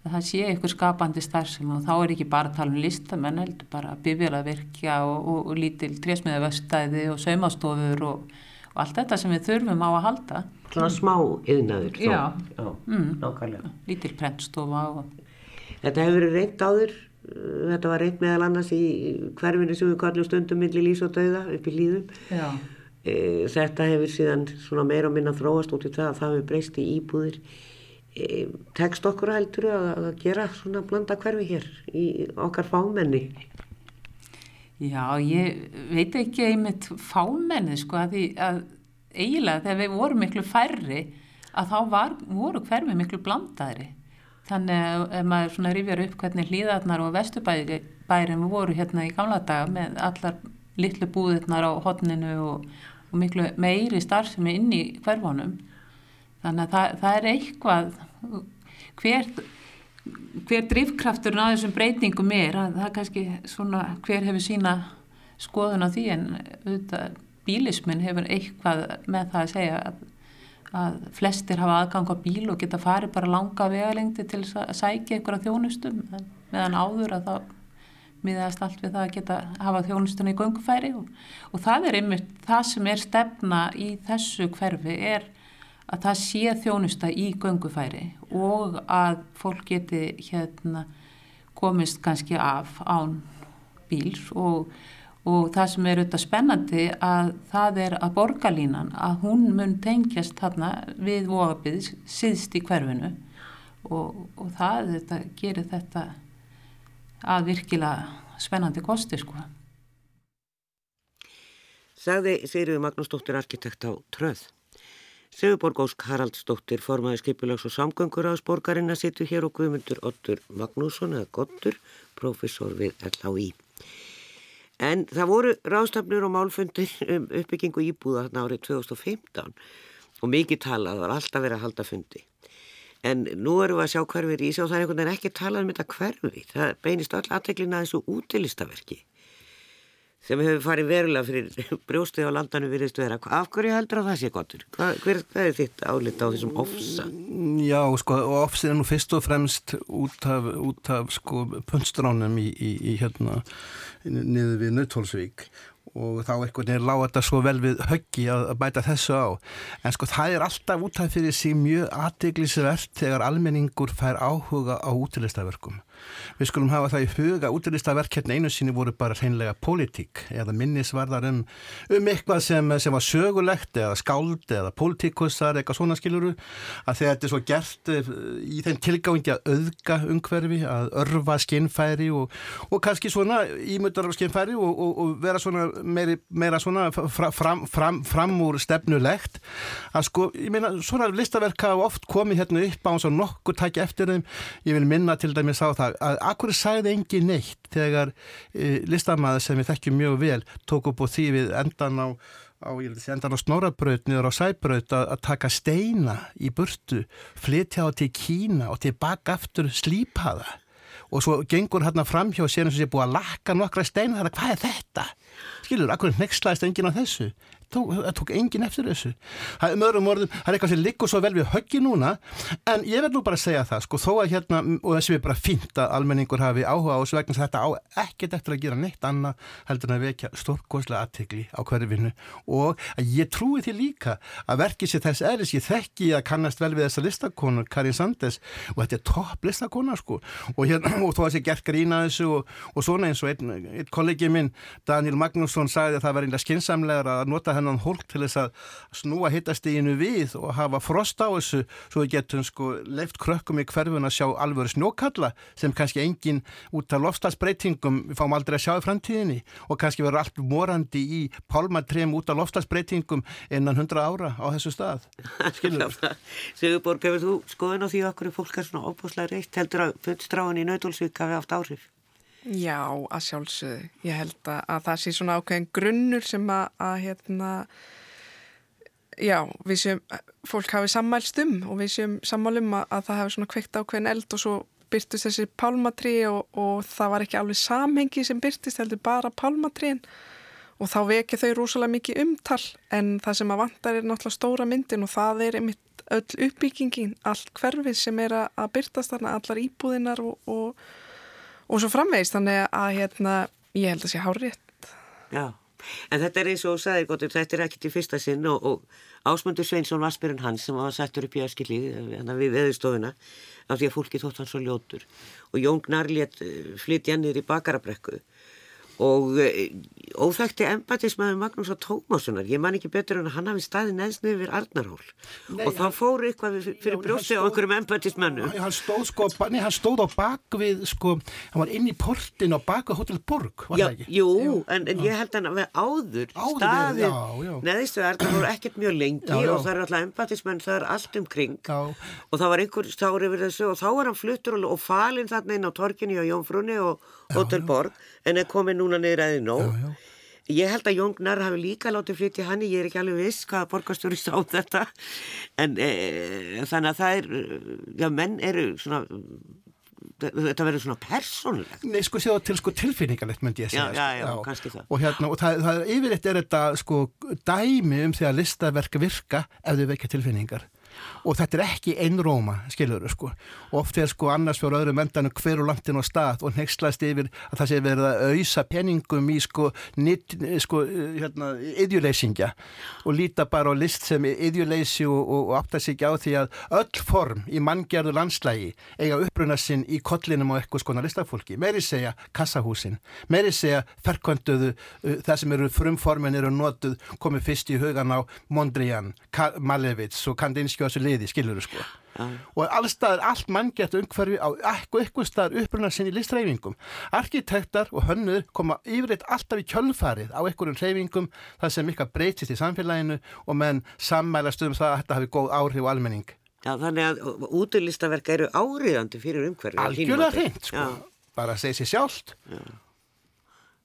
að það sé eitthvað skapandi starfsum og þá er ekki bara að tala um listamenn heldur bara bifjölavirkja og, og, og lítil trésmiðavöstæði og saumastofur og, og allt þetta sem við þurfum á að halda. Svona smá yðnaður Já, Já mm, lítil prentstofa Þetta hefur verið reynd áður. Þetta var reynd meðal annars í hverfinu sem við kallum stundum millir lís og dauða upp í líðum e, þetta hefur síðan meira og minna þróast út í það að það hefur breyst í íbúðir. E, tekst okkur heldur að gera svona blanda hverfi hér í okkar fámenni? Já, ég veit ekki einmitt fámenni sko að því að eiginlega þegar við vorum miklu færri að þá var, voru hverfi miklu blandaðri þannig að ef maður svona rifjar upp hvernig hlýðarnar og vestubærin voru hérna í gamla daga með allar litlu búðirnar á hodninu og, og miklu meiri starfsemi inn í hverfónum þannig að það, það er eitthvað hver, hver drivkrafturinn á þessum breytingum er að það er kannski svona hver hefur sína skoðun á því en auðvitað bílismin hefur eitthvað með það að segja að, að flestir hafa aðgang á bíl og geta farið bara langa vegalengdi til að sækja á þjónustum meðan áður að það miðast allt við það að geta hafa þjónustuna í göngufæri og, og það er einmitt það sem er stefna í þessu hverfi er að það sé þjónusta í göngufæri og að fólk geti hérna komist kannski af án bíls og, og það sem er auðvitað spennandi að það er að borgarlínan að hún mun tengjast þarna við vofabið síðst í hverfinu og, og það þetta, gerir þetta að virkilega spennandi kosti sko. Sagði Sigriður Magnúsdóttir arkitekt á Tröð. Sigurborg Ósk Haraldsdóttir formaði skipulags og samgöngur ás borgarinn að sitju hér og guðmundur Ottur Magnússon eða Gottur, professor við LHI. En það voru ráðstafnir og málfundir um uppbyggingu íbúða þarna árið 2015 og mikið talað var alltaf verið að halda fundi. En nú erum við að sjá hverfið í sig og það er einhvern veginn ekki talað um þetta hverfið. Það beinist öll aðteglina þessu útilistaverki sem hefur farið verulega fyrir brjóstið á landanu virðist vera. Af hverju heldur að það sé gottur? Hvað, hver, hvað er þitt álita á þessum ofsa? Já, sko, ofsið er nú fyrst og fremst út af, út af sko, punstránum í, í, í hérna niður við Nautólsvík og þá einhvern veginn lág þetta svo vel við höggi að, bæta þessu á en sko það er alltaf út af fyrir sig mjög aðdeglisvert þegar almenningur fær áhuga á útilegstaverkum við skulum hafa það í huga útlistaverk hérna einu sinni voru bara hreinlega pólitík eða minnisvarðar um, um eitthvað sem, sem var sögulegt eða skáld eða pólitíkussar eitthvað svona skiluru að þetta er svo gert eh, í þeim tilgáðingi að auðga umhverfi að örfa skinnfæri og, og kannski svona ímyndar á skinnfæri og, og, og vera svona meiri, meira svona fram, fram, fram úr stefnulegt að sko, ég meina, svona listaverk hafa oft komið hérna upp á eins og nokkur tækja eftir þeim, ég vil minna til dæmis á það að akkur sagði engi neitt þegar e, listamæður sem við þekkjum mjög vel tók upp á því við endan á, á á snorabraut niður á sæbraut að, að taka steina í burtu, flytja á til Kína og tilbaka aftur slípaða og svo gengur hérna framhjá sér eins og sé búið að lakka nokkra steina þar að hvað er þetta? Skilur, akkur nextlaðist enginn á þessu? Tók, tók engin eftir þessu. Það, um öðrum orðum, það er eitthvað sem liggur svo vel við höggi núna en ég verð nú bara að segja það sko, þó að hérna, og þessi er bara fínt að almenningur hafi áhuga á þessu vegna þetta á ekkert eftir að gera neitt annað heldur en að vekja stórkoslega aðtegli á hverfinu. Og ég trúi því líka að verkið sér þess eðlis ég þekki að kannast vel við þessa listakonu Karin Sandes og þetta er topp listakona sko. Og, hérna, og þó að þessi gert grína þessu og, og svona eins og einn, einn kollegi minn Daniel Magnússon sagði að það var einlega skinsamlegar að nota þennan hólk til þess að snúa hittastíginu við og hafa frost á þessu. Svo við getum sko leift krökkum í hverfun að sjá alvöru snjókalla sem kannski engin út af lofstafsbreytingum við fáum aldrei að sjá í framtíðinni. Og kannski verður allt morandi í pálmatrem út af lofstafsbreytingum innan hundra ára á þessu stað. Skilur Sigurborg, hefur þú skoðun á því okkur fólk er svona óbúslega reitt heldur að fullstráin í Nautalsvík hafi haft áhrif? Já, að sjálfsögðu. Ég held að, að það sé svona ákveðin grunnur sem að, að hérna, já, við séum, fólk hafi sammælst um og við séum sammálum að, að það hafi svona kveikt ákveðin eld og svo byrtist þessi pálmatrí og, og það var ekki alveg samhengi sem byrtist, heldur bara pálmatrín og þá vekja þau rosalega mikið umtal en það sem að vantar er náttúrulega stóra myndin og það er einmitt öll uppbyggingin, allt hverfið sem er að byrtast þarna, allar íbúðinar og, og og svo framvegist þannig að hérna, ég held að sé hárétt Já, en þetta er eins og sagði gott, þetta er ekki til fyrsta sinn og, og Ásmundur Sveinsson var spyrun hans sem var sættur upp í Eskilíð hérna við veðustofuna af því að fólki þótt hann svo ljótur. Og Jón Gnarlétt eh, flytti hennir í bakarabrekku og eh, óþægti empatismæður Magnús og Tómássonar, ég man ekki betur en hann hafi staði neðst niður við Arnarhól. Nei, og það fór eitthvað fyrir brjósti á einhverjum empatismænu hann stóð sko, nei hann stóð á bakvið sko, hann var inn í portin á bakvið Hotel Borg, var já, það ekki? Jú, jú. en, en ég held hann að við áður, áður staðið neðst við Arnarhól ekkert mjög lengi já, já. og það er alltaf empatismæn, það er allt umkring og það var einhver stári yfir þessu og þá var hann fluttur og, og falinn þarna inn á torkinni á Jónfrunni og Hotel Borg en er komið núna niður aðeins nóg. Ég held að Jóngnar hafi líka látið flytja hann, ég er ekki alveg viss hvaða borgarstjóri sá þetta, en e, þannig að það er, já menn eru svona, þetta verður svona persónulegt. Nei sko séu til sko tilfinningarlegt myndi ég segja. Já, já, já, já. kannski það. Og hérna, og það, það yfirleitt er þetta sko dæmi um því að listaverk virka ef þau vekja tilfinningar og þetta er ekki einróma, skilur sko. Oft er sko annars fyrir öðrum endanum hverju landin á stað og nextlast yfir að það sé verið að auðsa peningum í sko, nýtt, sko hérna, idjuleysingja og líta bara á list sem idjuleysi og, og, og átta sig ekki á því að öll form í manngjörðu landslægi eiga uppruna sinn í kollinum á eitthvað skona listafólki, meiri segja kassahúsin, meiri segja ferkvönduðu uh, það sem eru frumformin eru notuð komið fyrst í hugan á Mondrian, Malevits og Kandinski liði, skilur þú sko ja. og allstaðar, allt manngert umhverfi á eitthvað staðar uppruna sinni listreifingum arkitektar og hönnur koma yfirleitt alltaf í kjölfarið á einhverjum reifingum það sem ykkar breytist í samfélaginu og menn sammælast um það að þetta hafi góð áhrif og almenning. Já, þannig að útlistaverk eru áriðandi fyrir umhverfi Algjörlega hreint, sko. Já. bara að segja sér sjálft. Já.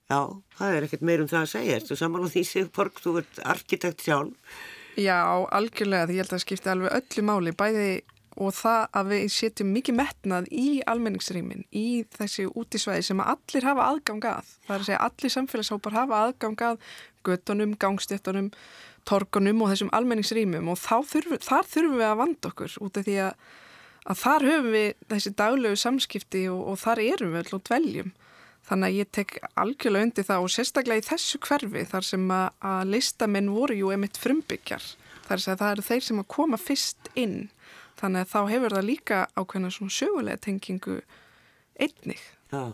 Já, það er ekkert meir um það að segja, þú saman á því Sigborg, þú ert arkitekt sjálf Já, algjörlega, því ég held að það skipti alveg öllu máli, bæði og það að við setjum mikið metnað í almenningsrýmin, í þessi útísvæði sem allir hafa aðgang að. Það er að segja allir samfélagshópar hafa aðgang að göttunum, gangstéttunum, torgunum og þessum almenningsrýmum og þurfum, þar þurfum við að vanda okkur út af því að, að þar höfum við þessi daglegu samskipti og, og þar erum við alltaf dveljum. Þannig að ég tek algjörlega undir það og sérstaklega í þessu hverfi þar sem að, að listamenn voru jú emitt frumbyggjar. Þar sem að það eru þeir sem að koma fyrst inn. Þannig að þá hefur það líka ákveðna svona sögulega tengingu einnig. Já.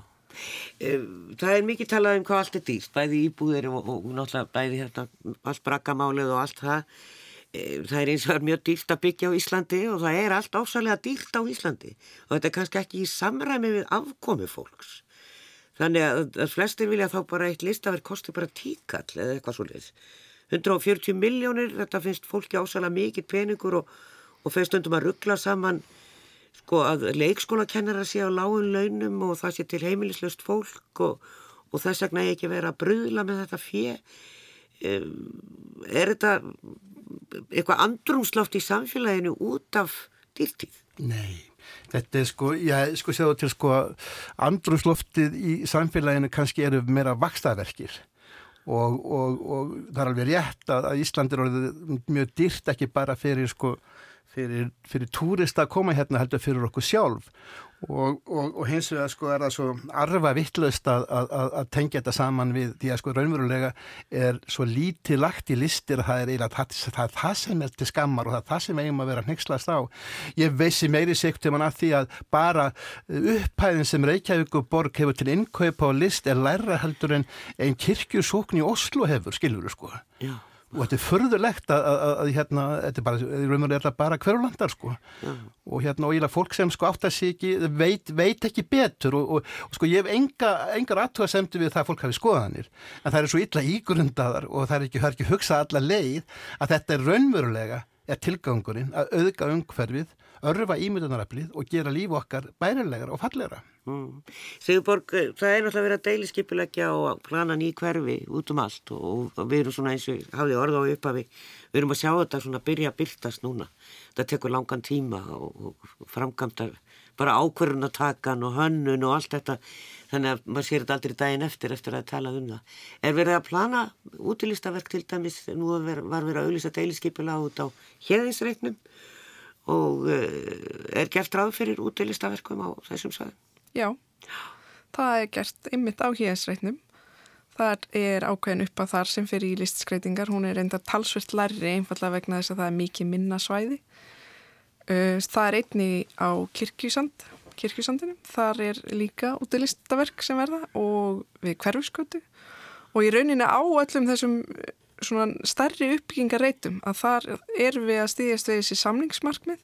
Það er mikið talað um hvað allt er dýrt, bæði íbúðir og, og náttúrulega bæði hérna allt brakkamálið og allt það. Það er eins og er mjög dýrt að byggja á Íslandi og það er allt ásalega dýrt á Íslandi og þetta er kannski ekki í samræmi við afkomi fólks. Þannig að, að flestir vilja þá bara eitt listaverk kosti bara tíkall eða eitthvað svolítið. 140 miljónir, þetta finnst fólki ásalega mikið peningur og, og fyrir stundum að ruggla saman sko að leikskólakennara sé á lágun launum og það sé til heimilislaust fólk og, og þess vegna ekki vera að bröðla með þetta fjö. Er þetta eitthvað andrumslátt í samfélaginu út af dýrtíð? Nei, þetta er sko, ég sko séðu til sko andrumsloftið í samfélaginu kannski eru meira vakstaverkir og, og, og það er alveg rétt að, að Ísland er mjög dýrt ekki bara fyrir sko fyrir, fyrir túrista að koma hérna heldur fyrir okkur sjálf og, og, og hins vegar sko er það svo arfa vittlaust að, að, að tengja þetta saman við því að sko raunverulega er svo lítið lagt í listir að það er eiginlega það, það, er það sem er til skammar og það er það sem eigum að vera hnygslast á. Ég veisi meiri segt um hann að því að bara upphæðin sem Reykjavík og Borg hefur til innkaupa á list er læra heldur en einn kirkjusókn í Oslo hefur, skilur þú sko. Já og þetta er förðulegt að, að, að hérna, þetta er bara, er bara hverjulandar sko Já. og hérna og ég lag fólk sem sko átt að sé ekki, veit, veit ekki betur og, og, og sko ég hef enga, engar aðtuga semtu við það að fólk hafi skoðanir en það er svo illa ígrundaðar og það er ekki, ekki hugsað alla leið að þetta er raunverulega er tilgangurinn að auðga umhverfið örfa ímyndunaraflið og gera líf okkar bærilegar og fallegra Mm. Sigurborg, eh, það er náttúrulega verið að deiliskypilegja og plana ný hverfi út um allt og, og við erum svona eins og hafið orða á upphafi, við erum að sjá þetta svona byrja að byrtast núna þetta tekur langan tíma og, og framkamtar bara ákverðunatakan og hönnun og allt þetta þannig að maður sér þetta aldrei daginn eftir eftir að tala um það. Er verið að plana útilistaverk til dæmis, nú var verið að auðvisa deiliskypilega út á hérðisreiknum og uh, er gert ráð fyrir útilistaverkum á þessum saðum? Já, það er gert ymmit á híðisreitnum. Það er ákveðin upp að þar sem fyrir í listskreitingar. Hún er enda talsvert lærri einfallega vegna þess að það er mikið minna svæði. Það er einni á kirkjusand, kirkjusandinu. Þar er líka útilistaverk sem verða og við hverfuskötu. Og í rauninni á öllum þessum svona starri uppbyggingareitum að þar er við að stýðast við þessi samlingsmarkmið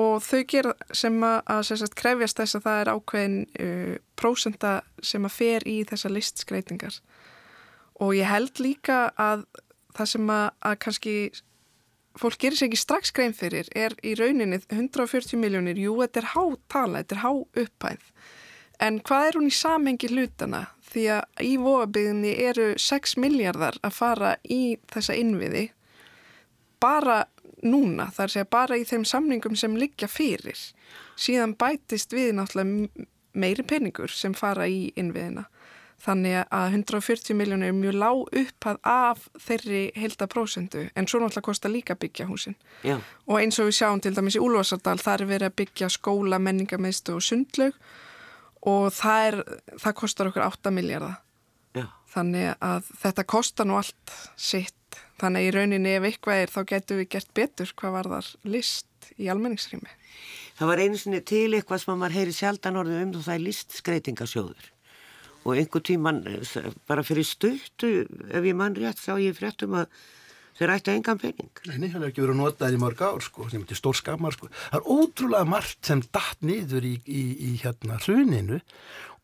og þau gera sem að, að sagt, krefjast þess að það er ákveðin uh, prósenda sem að fer í þessa listskreitingar. Og ég held líka að það sem að, að kannski fólk gerir sér ekki strax grein fyrir er í rauninni 140 miljónir, jú þetta er há tala, þetta er há upphæð. En hvað er hún í samhengi hlutana því að í vofabyðinni eru 6 miljardar að fara í þessa innviði bara núna, það er að segja bara í þeim samningum sem liggja fyrir. Síðan bætist við náttúrulega meiri peningur sem fara í innviðina. Þannig að 140 miljónir er mjög lág upphað af þeirri heilda prósendu en svo náttúrulega kostar líka byggja húsin. Já. og eins og við sjáum til dæmis í Úlvarsardal þar er verið að byggja skóla, menningameistu og sundlaug og það, er, það kostar okkur 8 miljardar þannig að þetta kostar nú allt sitt. Þannig í rauninni ef eitthvað er þá getur við gert betur hvað var þar list í almenningsrými. Það var einu sinni til eitthvað sem maður heyri sjaldan orðið um það er listskreitingasjóður. Og einhver tíman bara fyrir stöttu ef ég mann rétt sá ég fréttum að þeir ætti engan pening. Nei, það er ekki verið að nota það í mörg ár sko, sem er stór skamar sko. Það er ótrúlega margt sem dætt niður í, í, í hérna hruninu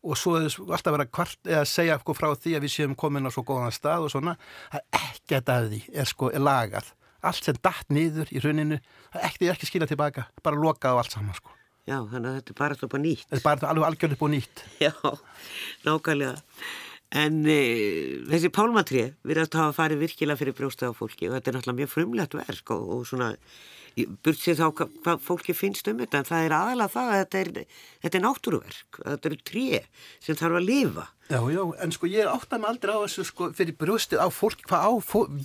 og svo er alltaf verið að, kvart, segja sko frá því að við séum komin á svo góðan stað og svona, það er ekkert að því er sko er lagað, allt sem dætt niður í hruninu, það er ekki, ekki skilja tilbaka, bara lokað á allt saman sko. Já, þannig að þetta er bara alltaf búin nýtt. Þetta er bara alveg algjörlega búin nýtt. Já, nákvæmlega En e, þessi pálmatrið erum að hafa farið virkilega fyrir brjósta á fólki og þetta er náttúrulega mjög frumlegt verk og, og svona burt sér þá hvað, hvað fólki finnst um þetta en það er aðalega það að þetta er, þetta er náttúruverk, þetta eru tré sem þarf að lifa Já, já, en sko ég áttar mig aldrei á þessu sko fyrir brjóstið á fólk, hvað á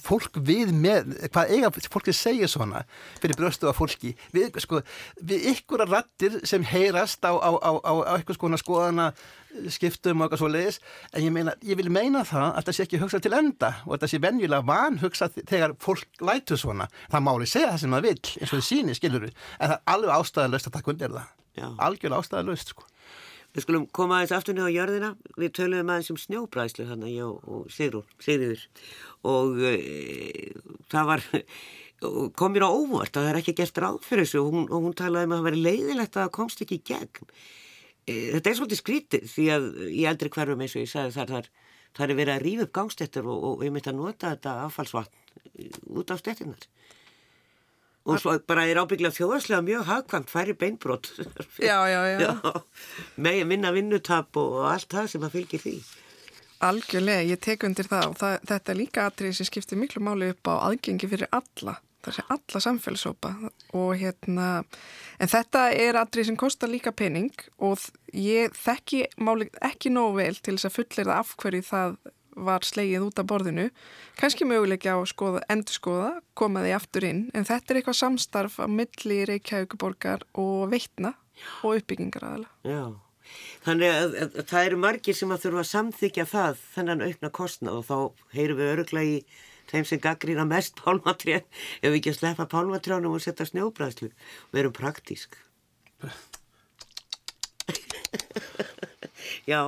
fólk við með, hvað eiga fólkið segja svona fyrir brjóstið á fólki. Við, sko, við ykkur að rattir sem heyrast á, á, á, á eitthvað skona skoðana skiptum og eitthvað svo leiðis, en ég meina, ég vil meina það að það sé ekki hugsað til enda og að það sé venjulega van hugsað þegar fólk lætu svona, það máli segja það sem það vil eins og það síni, skilur við, en það er alveg ástæðalöst að taka undir það, já. algjörlega ástæðalöst, sko Við skulum koma aðeins aftur niður á jörðina. Við töluðum aðeins um snjóbræðslu hann og, og Sigrún, Sigriður og e, það var, kom mér á óvart að það er ekki gert ráð fyrir þessu og hún, og hún talaði um að það veri leiðilegt að það komst ekki í gegn. E, þetta er svolítið skrítið því að í eldri hverfum eins og ég sagði þar, þar, þar er verið að rífa upp gangstettur og, og við myndum að nota þetta affallsvatn út á stettinnar og svo bara er ábygglega þjóðarslega mjög hagkvæmt færi beinbrot. Já, já, já. já. Með minna vinnutap og allt það sem að fylgir því. Algjörlega, ég tek undir það og það, þetta er líka atrið sem skiptir miklu máli upp á aðgengi fyrir alla það sé alla samfélsópa og hérna en þetta er atrið sem kostar líka pening og ég þekki máli ekki nóg vel til þess að fullera af hverju það var slegið út af borðinu. Kannski möguleikja á skoða, endur skoða koma því aftur inn, en þetta er eitthvað samstarf að milli Reykjavíkuborgar og veitna og uppbyggingar aðala. Já, þannig að, að, að það eru margir sem að þurfa að samþykja það þennan aukna kostnað. Og þá heyrum við öruglega í þeim sem gaggrýna mest pálmatrén ef við ekki að sleppa pálmatrjónum og setja snjóbræðslu. Og verum praktísk. Já,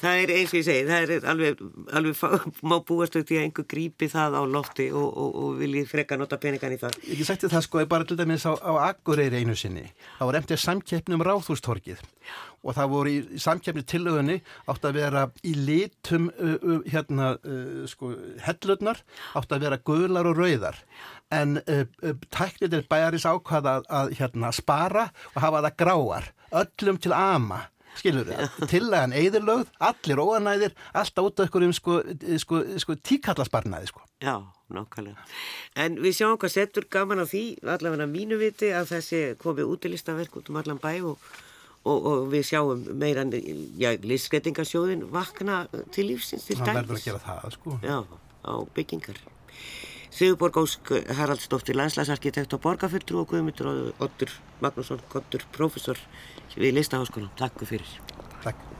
það er eins og ég segi, það er alveg, alveg má búast auðvitað að einhver grípi það á lofti og, og, og viljið frekka nota peningan í það. Ég sætti það sko bara til dæmis á, á Akureyri einu sinni. Það var eftir samkeppni um ráðhústorkið og það voru í samkeppni tilöðunni átt að vera í litum uh, uh, hérna uh, sko hellurnar átt að vera guðlar og rauðar en tæknir er bæjaris ákvað að, að hérna spara og hafa það gráar öllum til ama skilur þið, tillagan eðurlögð allir óanæðir, alltaf út af ykkur um sko, sko, sko tíkallasbarnaði sko. Já, nákvæmlega en við sjáum hvað settur gaman á því allavega mínu viti að þessi komi útilistaverk út um allan bæ og, og, og við sjáum meira já, listskreitingasjóðin vakna til lífsins til dæmis. Það verður að gera það sko. Já, á byggingar Sigurborg Ósk Haraldsdóttir landslæsarkitekt og borgarfyrtru og Guðmyndur Ottur Magnússon, Kottur, professor við Listaháskóla. Takk fyrir. Takk.